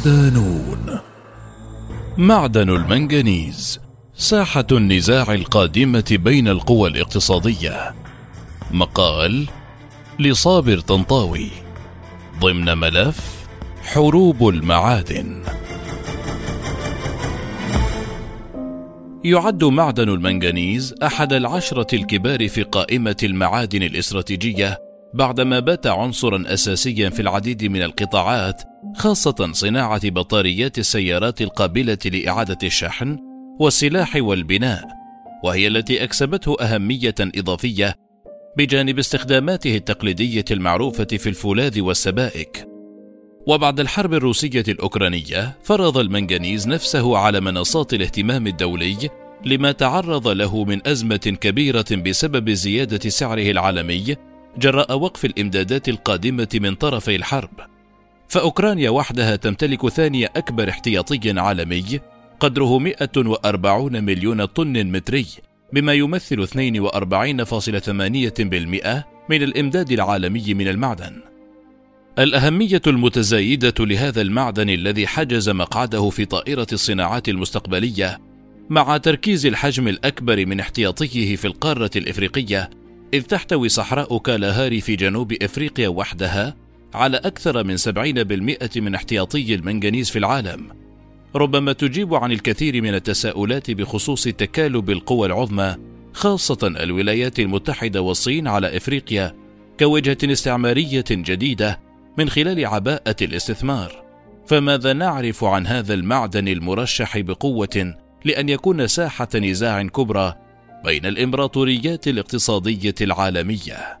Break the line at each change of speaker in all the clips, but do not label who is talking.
صدانون معدن المنغنيز ساحة النزاع القادمة بين القوى الاقتصادية. مقال لصابر طنطاوي. ضمن ملف حروب المعادن. يعد معدن المنغنيز أحد العشرة الكبار في قائمة المعادن الاستراتيجية بعدما بات عنصرا اساسيا في العديد من القطاعات خاصة صناعة بطاريات السيارات القابلة لإعادة الشحن والسلاح والبناء وهي التي أكسبته أهمية إضافية بجانب استخداماته التقليدية المعروفة في الفولاذ والسبائك. وبعد الحرب الروسية الأوكرانية فرض المنغنيز نفسه على منصات الاهتمام الدولي لما تعرض له من أزمة كبيرة بسبب زيادة سعره العالمي جراء وقف الإمدادات القادمة من طرفي الحرب. فأوكرانيا وحدها تمتلك ثاني أكبر احتياطي عالمي قدره 140 مليون طن متري بما يمثل 42.8% من الإمداد العالمي من المعدن. الأهمية المتزايدة لهذا المعدن الذي حجز مقعده في طائرة الصناعات المستقبلية مع تركيز الحجم الأكبر من احتياطيه في القارة الإفريقية إذ تحتوي صحراء كالاهاري في جنوب إفريقيا وحدها على أكثر من 70% من احتياطي المنغنيز في العالم. ربما تجيب عن الكثير من التساؤلات بخصوص تكالب القوى العظمى خاصة الولايات المتحدة والصين على إفريقيا كوجهة استعمارية جديدة من خلال عباءة الاستثمار. فماذا نعرف عن هذا المعدن المرشح بقوة لأن يكون ساحة نزاع كبرى بين الإمبراطوريات الاقتصادية العالمية؟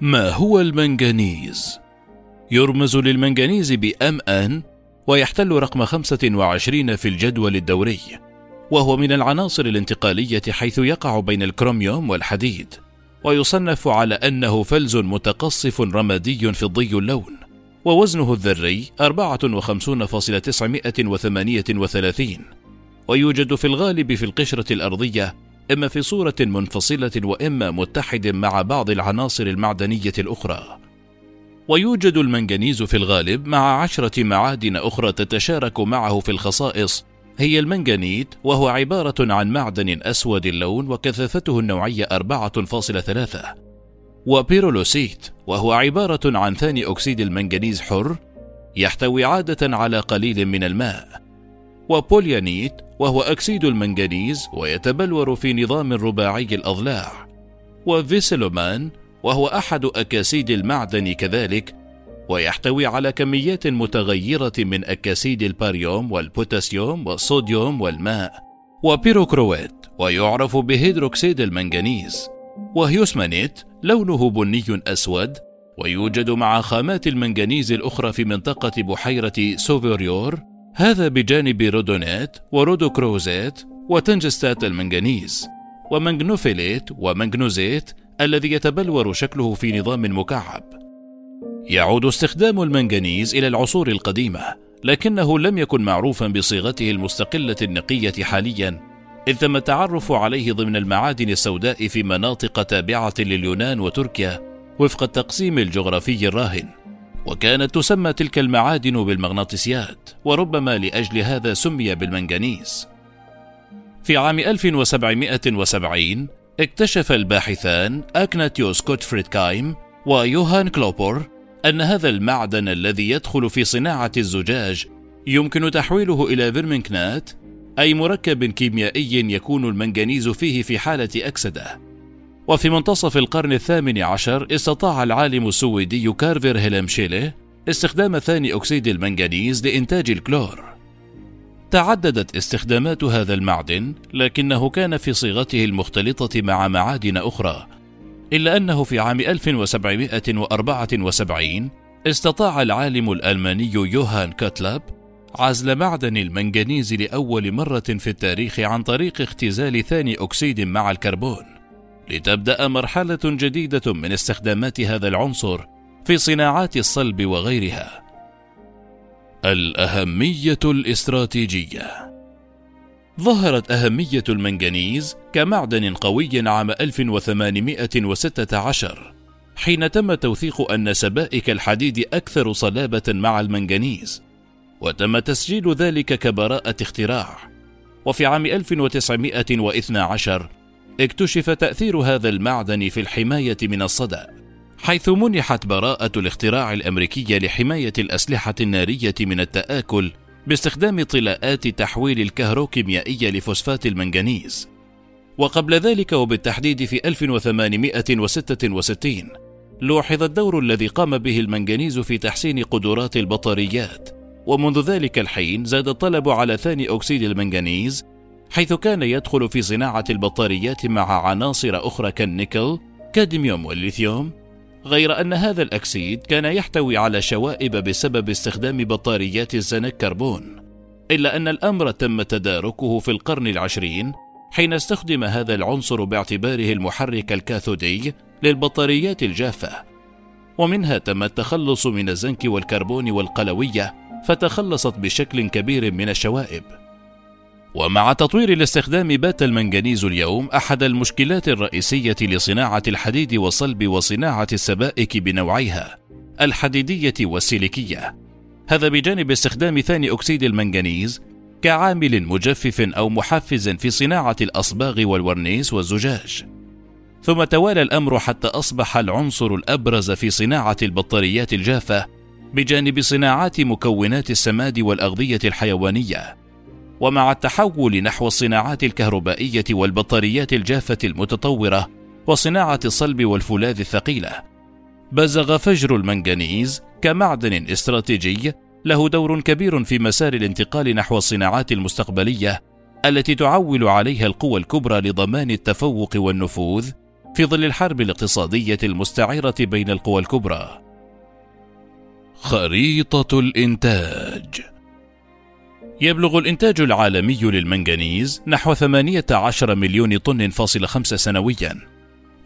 ما هو المنغنيز؟ يرمز للمنغنيز بأم أن ويحتل رقم 25 في الجدول الدوري وهو من العناصر الانتقالية حيث يقع بين الكروميوم والحديد ويصنف على أنه فلز متقصف رمادي فضي اللون ووزنه الذري 54.938 ويوجد في الغالب في القشرة الأرضية إما في صورة منفصلة وإما متحد مع بعض العناصر المعدنية الأخرى. ويوجد المنغنيز في الغالب مع عشرة معادن أخرى تتشارك معه في الخصائص. هي المنجنيت وهو عبارة عن معدن أسود اللون وكثافته النوعية 4.3 وبيرولوسيت وهو عبارة عن ثاني أكسيد المنجنيز حر يحتوي عادة على قليل من الماء. وبوليانيت وهو أكسيد المنجنيز ويتبلور في نظام رباعي الأضلاع. وفيسلومان وهو أحد أكاسيد المعدن كذلك ويحتوي على كميات متغيرة من أكاسيد الباريوم والبوتاسيوم والصوديوم والماء. وبيروكروات ويعرف بهيدروكسيد المنغنيز وهوسمانيت لونه بني أسود ويوجد مع خامات المنغنيز الأخرى في منطقة بحيرة سوبيريور. هذا بجانب رودونات ورودوكروزات وتنجستات المنغنيز ومنغنوفيليت ومنغنوزيت الذي يتبلور شكله في نظام مكعب. يعود استخدام المنغنيز إلى العصور القديمة لكنه لم يكن معروفا بصيغته المستقلة النقية حاليا إذ تم التعرف عليه ضمن المعادن السوداء في مناطق تابعة لليونان وتركيا وفق التقسيم الجغرافي الراهن. وكانت تسمى تلك المعادن بالمغناطيسيات وربما لأجل هذا سمي بالمنغنيز في عام 1770 اكتشف الباحثان أكناتيوس كوتفريد كايم ويوهان كلوبور أن هذا المعدن الذي يدخل في صناعة الزجاج يمكن تحويله إلى فيرمنكنات أي مركب كيميائي يكون المنغنيز فيه في حالة أكسدة. وفي منتصف القرن الثامن عشر استطاع العالم السويدي كارفر هيلم شيله استخدام ثاني أكسيد المنغنيز لإنتاج الكلور. تعددت استخدامات هذا المعدن لكنه كان في صيغته المختلطة مع معادن أخرى إلا أنه في عام 1774 استطاع العالم الألماني يوهان كاتلاب عزل معدن المنغنيز لأول مرة في التاريخ عن طريق اختزال ثاني أكسيد مع الكربون لتبدأ مرحلة جديدة من استخدامات هذا العنصر في صناعات الصلب وغيرها. الأهمية الاستراتيجية. ظهرت أهمية المنغنيز كمعدن قوي عام 1816 حين تم توثيق أن سبائك الحديد أكثر صلابة مع المنغنيز وتم تسجيل ذلك كبراءة اختراع. وفي عام 1912 اكتشف تأثير هذا المعدن في الحماية من الصدأ حيث منحت براءة الاختراع الأمريكية لحماية الأسلحة النارية من التآكل باستخدام طلاءات تحويل الكهروكيميائية لفوسفات المنغنيز. وقبل ذلك وبالتحديد في 1866 لوحظ الدور الذي قام به المنغنيز في تحسين قدرات البطاريات ومنذ ذلك الحين زاد الطلب على ثاني أكسيد المنغنيز حيث كان يدخل في صناعة البطاريات مع عناصر أخرى كالنيكل كادميوم والليثيوم غير أن هذا الأكسيد كان يحتوي على شوائب بسبب استخدام بطاريات الزنك كربون إلا أن الأمر تم تداركه في القرن العشرين حين استخدم هذا العنصر باعتباره المحرك الكاثودي للبطاريات الجافة. ومنها تم التخلص من الزنك والكربون والقلوية فتخلصت بشكل كبير من الشوائب. ومع تطوير الاستخدام بات المنغنيز اليوم أحد المشكلات الرئيسية لصناعة الحديد والصلب وصناعة السبائك بنوعيها الحديدية والسيليكية. هذا بجانب استخدام ثاني أكسيد المنغنيز كعامل مجفف أو محفز في صناعة الأصباغ والورنيس والزجاج. ثم توالى الأمر حتى أصبح العنصر الأبرز في صناعة البطاريات الجافة بجانب صناعات مكونات السماد والأغذية الحيوانية. ومع التحول نحو الصناعات الكهربائية والبطاريات الجافة المتطورة وصناعة الصلب والفولاذ الثقيلة بزغ فجر المنغنيز كمعدن استراتيجي له دور كبير في مسار الانتقال نحو الصناعات المستقبلية التي تعول عليها القوى الكبرى لضمان التفوق والنفوذ في ظل الحرب الاقتصادية المستعره بين القوى الكبرى. خريطة الإنتاج. يبلغ الإنتاج العالمي للمنغنيز نحو 18 مليون طن فاصل خمسة سنويا.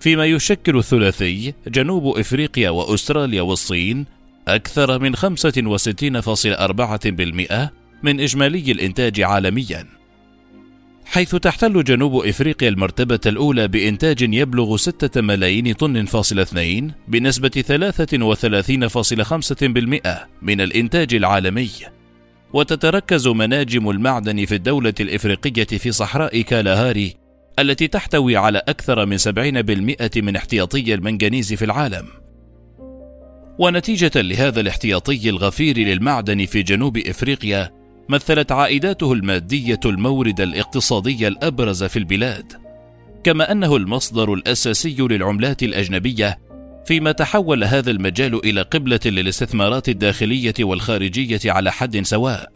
فيما يشكل الثلاثي جنوب إفريقيا وأستراليا والصين أكثر من 65.4% من إجمالي الإنتاج عالميا. حيث تحتل جنوب إفريقيا المرتبة الأولى بإنتاج يبلغ 6 ملايين طن فاصل اثنين بنسبة 33.5% من الإنتاج العالمي. وتتركز مناجم المعدن في الدولة الإفريقية في صحراء كالاهاري التي تحتوي على أكثر من 70% من احتياطي المنغنيز في العالم. ونتيجة لهذا الاحتياطي الغفير للمعدن في جنوب إفريقيا مثلت عائداته المادية المورد الاقتصادي الأبرز في البلاد، كما أنه المصدر الأساسي للعملات الأجنبية، فيما تحول هذا المجال إلى قبلة للاستثمارات الداخلية والخارجية على حد سواء.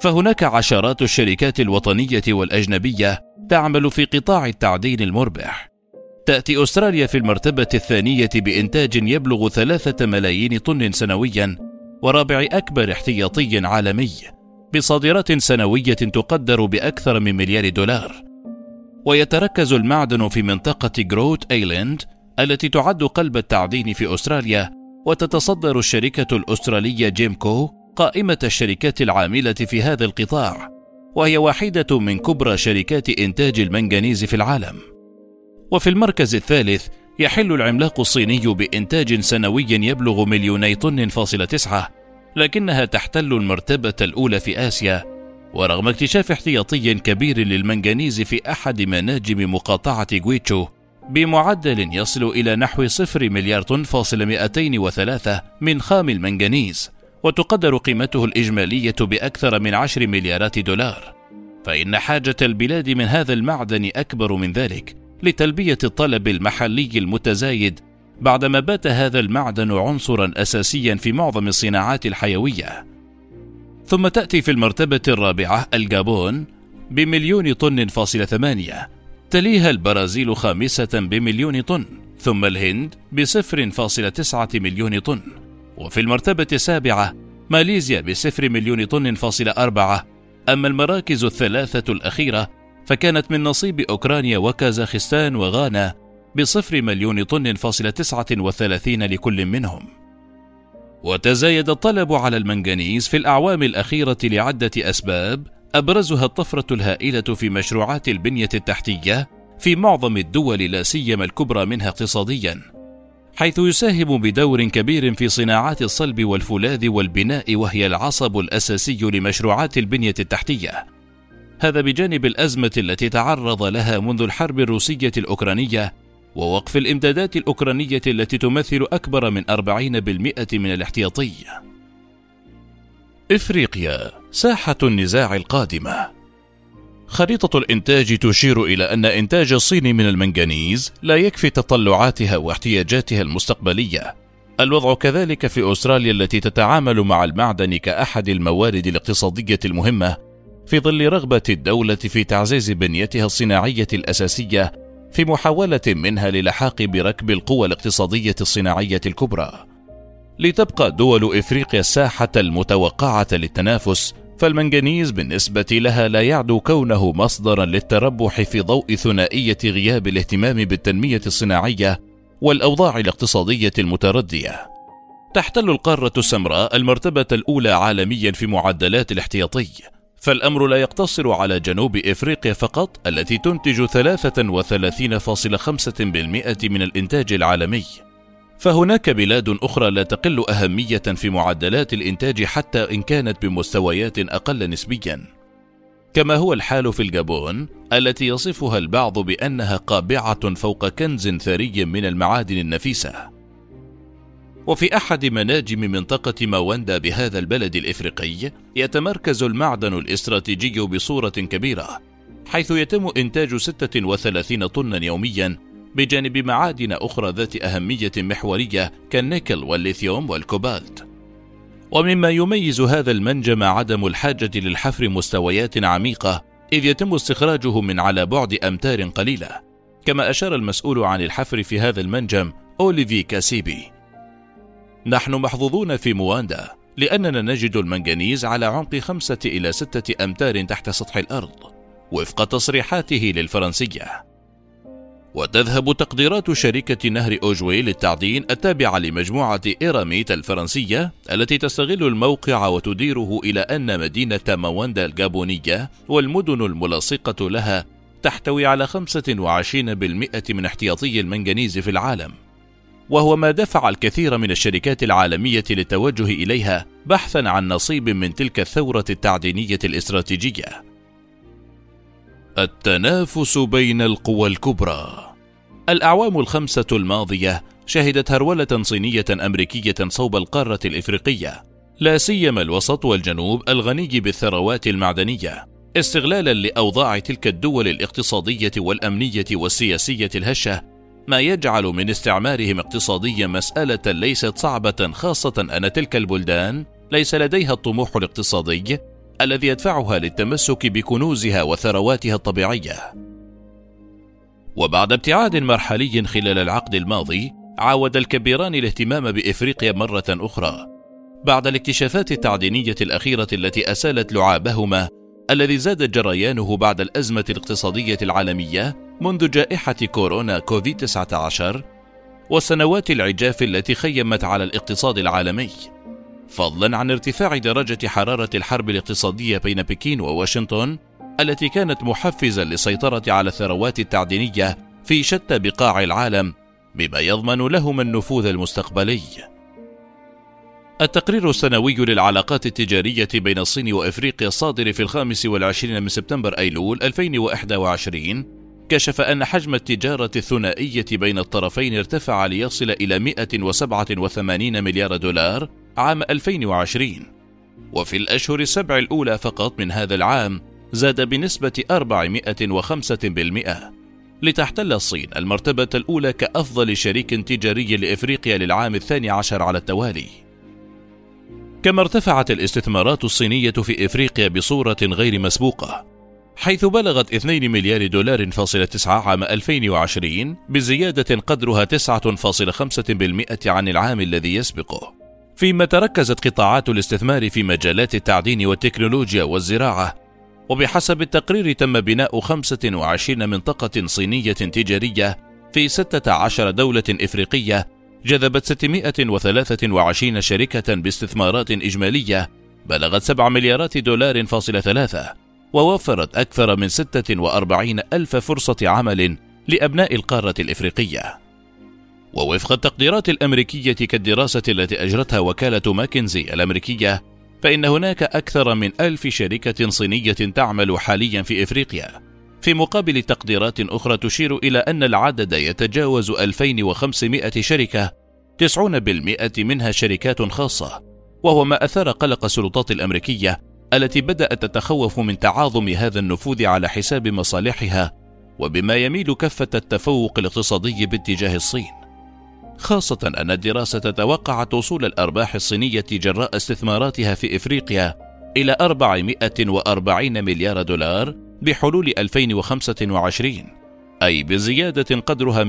فهناك عشرات الشركات الوطنية والأجنبية تعمل في قطاع التعدين المربح، تأتي أستراليا في المرتبة الثانية بإنتاج يبلغ ثلاثة ملايين طن سنويا ورابع أكبر احتياطي عالمي بصادرات سنوية تقدر بأكثر من مليار دولار ويتركز المعدن في منطقة جروت أيلاند التي تعد قلب التعدين في أستراليا وتتصدر الشركة الأسترالية جيمكو قائمة الشركات العاملة في هذا القطاع وهي واحدة من كبرى شركات إنتاج المنغنيز في العالم. وفي المركز الثالث يحل العملاق الصيني بإنتاج سنوي يبلغ مليوني طن فاصلة تسعة لكنها تحتل المرتبة الأولى في آسيا ورغم اكتشاف احتياطي كبير للمنغنيز في أحد مناجم مقاطعة غويتشو بمعدل يصل إلى نحو صفر مليار طن فاصل 203 من خام المنغنيز وتقدر قيمته الإجمالية بأكثر من عشر مليارات دولار. فإن حاجة البلاد من هذا المعدن أكبر من ذلك لتلبية الطلب المحلي المتزايد بعدما بات هذا المعدن عنصرا اساسيا في معظم الصناعات الحيوية. ثم تأتي في المرتبة الرابعة الجابون بمليون طن فاصل ثمانية تليها البرازيل خامسة بمليون طن ثم الهند بصفر فاصل تسعة مليون طن وفي المرتبة السابعة ماليزيا بصفر مليون طن فاصل أربعة. أما المراكز الثلاثة الأخيرة فكانت من نصيب أوكرانيا وكازاخستان وغانا بصفر مليون طن فاصل تسعة وثلاثين لكل منهم. وتزايد الطلب على المنغنيز في الأعوام الأخيرة لعدة أسباب أبرزها الطفرة الهائلة في مشروعات البنية التحتية في معظم الدول لا سيما الكبرى منها اقتصاديا حيث يساهم بدور كبير في صناعات الصلب والفولاذ والبناء وهي العصب الأساسي لمشروعات البنية التحتية. هذا بجانب الأزمة التي تعرض لها منذ الحرب الروسية الأوكرانية ووقف الإمدادات الأوكرانية التي تمثل أكبر من 40% من الاحتياطي. إفريقيا ساحة النزاع القادمة خريطة الإنتاج تشير إلى أن إنتاج الصين من المنغنيز لا يكفي تطلعاتها واحتياجاتها المستقبلية. الوضع كذلك في أستراليا التي تتعامل مع المعدن كأحد الموارد الاقتصادية المهمة في ظل رغبة الدولة في تعزيز بنيتها الصناعية الأساسية في محاولة منها للحاق بركب القوى الاقتصادية الصناعية الكبرى. لتبقى دول إفريقيا الساحة المتوقعة للتنافس فالمنغنيز بالنسبة لها لا يعدو كونه مصدرا للتربح في ضوء ثنائية غياب الاهتمام بالتنمية الصناعية والأوضاع الاقتصادية المتردية. تحتل القارة السمراء المرتبة الأولى عالميا في معدلات الاحتياطي، فالأمر لا يقتصر على جنوب إفريقيا فقط التي تنتج 33.5% من الإنتاج العالمي. فهناك بلاد أخرى لا تقل أهمية في معدلات الإنتاج حتى إن كانت بمستويات أقل نسبيا. كما هو الحال في الجابون التي يصفها البعض بأنها قابعة فوق كنز ثري من المعادن النفيسة. وفي أحد مناجم منطقة ماوندا بهذا البلد الإفريقي يتمركز المعدن الاستراتيجي بصورة كبيرة حيث يتم إنتاج 36 طنا يوميا بجانب معادن أخرى ذات أهمية محورية كالنيكل والليثيوم والكوبالت. ومما يميز هذا المنجم عدم الحاجة للحفر مستويات عميقة إذ يتم استخراجه من على بعد أمتار قليلة، كما أشار المسؤول عن الحفر في هذا المنجم أوليفي كاسيبي. نحن محظوظون في مواندا لأننا نجد المنغنيز على عمق خمسة إلى ستة أمتار تحت سطح الأرض، وفق تصريحاته للفرنسية. وتذهب تقديرات شركة نهر أوجوي للتعدين التابعة لمجموعة إيراميت الفرنسية التي تستغل الموقع وتديره إلى أن مدينة مواندا الجابونية والمدن الملاصقة لها تحتوي على 25% من احتياطي المنغنيز في العالم. وهو ما دفع الكثير من الشركات العالمية للتوجه إليها بحثا عن نصيب من تلك الثورة التعدينية الاستراتيجية. التنافس بين القوى الكبرى. الأعوام الخمسة الماضية شهدت هرولة صينية أمريكية صوب القارة الإفريقية، لا سيما الوسط والجنوب الغني بالثروات المعدنية، استغلالا لأوضاع تلك الدول الاقتصادية والأمنية والسياسية الهشة، ما يجعل من استعمارهم اقتصاديا مسألة ليست صعبة خاصة أن تلك البلدان ليس لديها الطموح الاقتصادي الذي يدفعها للتمسك بكنوزها وثرواتها الطبيعية. وبعد ابتعاد مرحلي خلال العقد الماضي عاود الكبيران الاهتمام بإفريقيا مرة أخرى بعد الاكتشافات التعدينية الأخيرة التي أسالت لعابهما الذي زاد جريانه بعد الأزمة الاقتصادية العالمية منذ جائحة كورونا كوفيد 19 والسنوات العجاف التي خيمت على الاقتصاد العالمي. فضلا عن ارتفاع درجة حرارة الحرب الاقتصادية بين بكين وواشنطن التي كانت محفزا للسيطرة على الثروات التعدينية في شتى بقاع العالم بما يضمن لهما النفوذ المستقبلي. التقرير السنوي للعلاقات التجارية بين الصين وإفريقيا الصادر في الخامس والعشرين من سبتمبر أيلول 2021 كشف أن حجم التجارة الثنائية بين الطرفين ارتفع ليصل إلى 187 مليار دولار عام 2020 وفي الأشهر السبع الأولى فقط من هذا العام زاد بنسبة 405% لتحتل الصين المرتبة الأولى كأفضل شريك تجاري لإفريقيا للعام الثاني عشر على التوالي. كما ارتفعت الاستثمارات الصينية في إفريقيا بصورة غير مسبوقة حيث بلغت 2 مليار دولار فاصلة 9 عام 2020 بزيادة قدرها 9.5% عن العام الذي يسبقه. فيما تركزت قطاعات الاستثمار في مجالات التعدين والتكنولوجيا والزراعة. وبحسب التقرير تم بناء 25 منطقة صينية تجارية في 16 دولة إفريقية جذبت 623 شركة باستثمارات إجمالية بلغت 7 مليارات دولار فاصل ثلاثة ووفرت أكثر من 46 ألف فرصة عمل لأبناء القارة الإفريقية. ووفق التقديرات الأمريكية كالدراسة التي أجرتها وكالة ماكنزي الأمريكية فإن هناك أكثر من ألف شركة صينية تعمل حاليا في إفريقيا. في مقابل تقديرات أخرى تشير إلى أن العدد يتجاوز 2500 شركة 90% منها شركات خاصة. وهو ما أثار قلق السلطات الأمريكية التي بدأت تتخوف من تعاظم هذا النفوذ على حساب مصالحها وبما يميل كفة التفوق الاقتصادي باتجاه الصين. خاصة أن الدراسة توقعت وصول الأرباح الصينية جراء استثماراتها في إفريقيا إلى 440 مليار دولار بحلول 2025 أي بزيادة قدرها 144%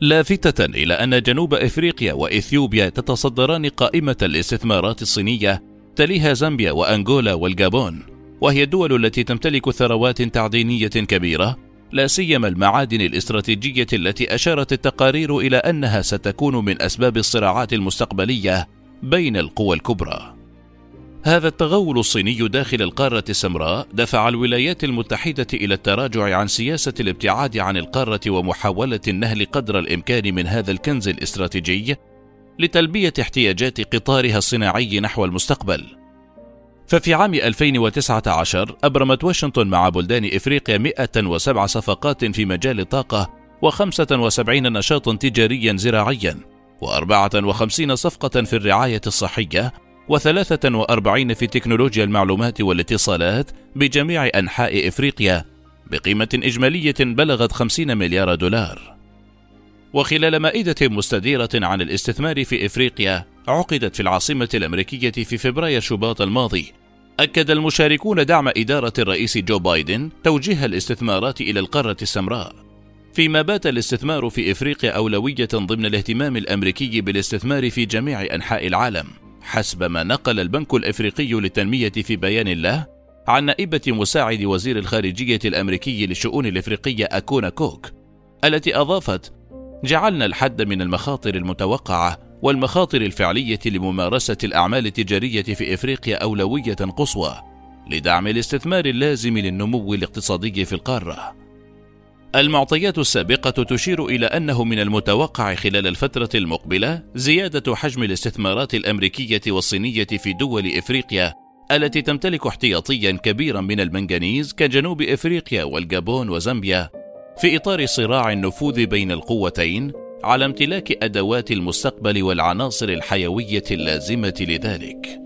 لافتة إلى أن جنوب إفريقيا وإثيوبيا تتصدران قائمة الاستثمارات الصينية تليها زامبيا وأنغولا والجابون وهي الدول التي تمتلك ثروات تعدينية كبيرة لا سيما المعادن الاستراتيجية التي أشارت التقارير إلى أنها ستكون من أسباب الصراعات المستقبلية بين القوى الكبرى. هذا التغول الصيني داخل القارة السمراء دفع الولايات المتحدة إلى التراجع عن سياسة الابتعاد عن القارة ومحاولة النهل قدر الإمكان من هذا الكنز الاستراتيجي لتلبية احتياجات قطارها الصناعي نحو المستقبل. ففي عام 2019 أبرمت واشنطن مع بلدان إفريقيا 107 صفقات في مجال الطاقة و75 نشاطا تجاريا زراعيا و54 صفقة في الرعاية الصحية و43 في تكنولوجيا المعلومات والاتصالات بجميع أنحاء إفريقيا بقيمة إجمالية بلغت 50 مليار دولار. وخلال مائدة مستديرة عن الاستثمار في إفريقيا عقدت في العاصمة الأمريكية في فبراير شباط الماضي. أكد المشاركون دعم إدارة الرئيس جو بايدن توجيه الاستثمارات إلى القارة السمراء. فيما بات الاستثمار في إفريقيا أولوية ضمن الاهتمام الأمريكي بالاستثمار في جميع أنحاء العالم حسب ما نقل البنك الإفريقي للتنمية في بيان له عن نائبة مساعد وزير الخارجية الأمريكي للشؤون الإفريقية أكونا كوك التي أضافت جعلنا الحد من المخاطر المتوقعة والمخاطر الفعلية لممارسة الأعمال التجارية في إفريقيا أولوية قصوى لدعم الاستثمار اللازم للنمو الاقتصادي في القارة. المعطيات السابقة تشير إلى أنه من المتوقع خلال الفترة المقبلة زيادة حجم الاستثمارات الأمريكية والصينية في دول إفريقيا التي تمتلك احتياطيا كبيرا من المنغنيز كجنوب إفريقيا والجابون وزامبيا في إطار صراع النفوذ بين القوتين على امتلاك أدوات المستقبل والعناصر الحيوية اللازمة لذلك.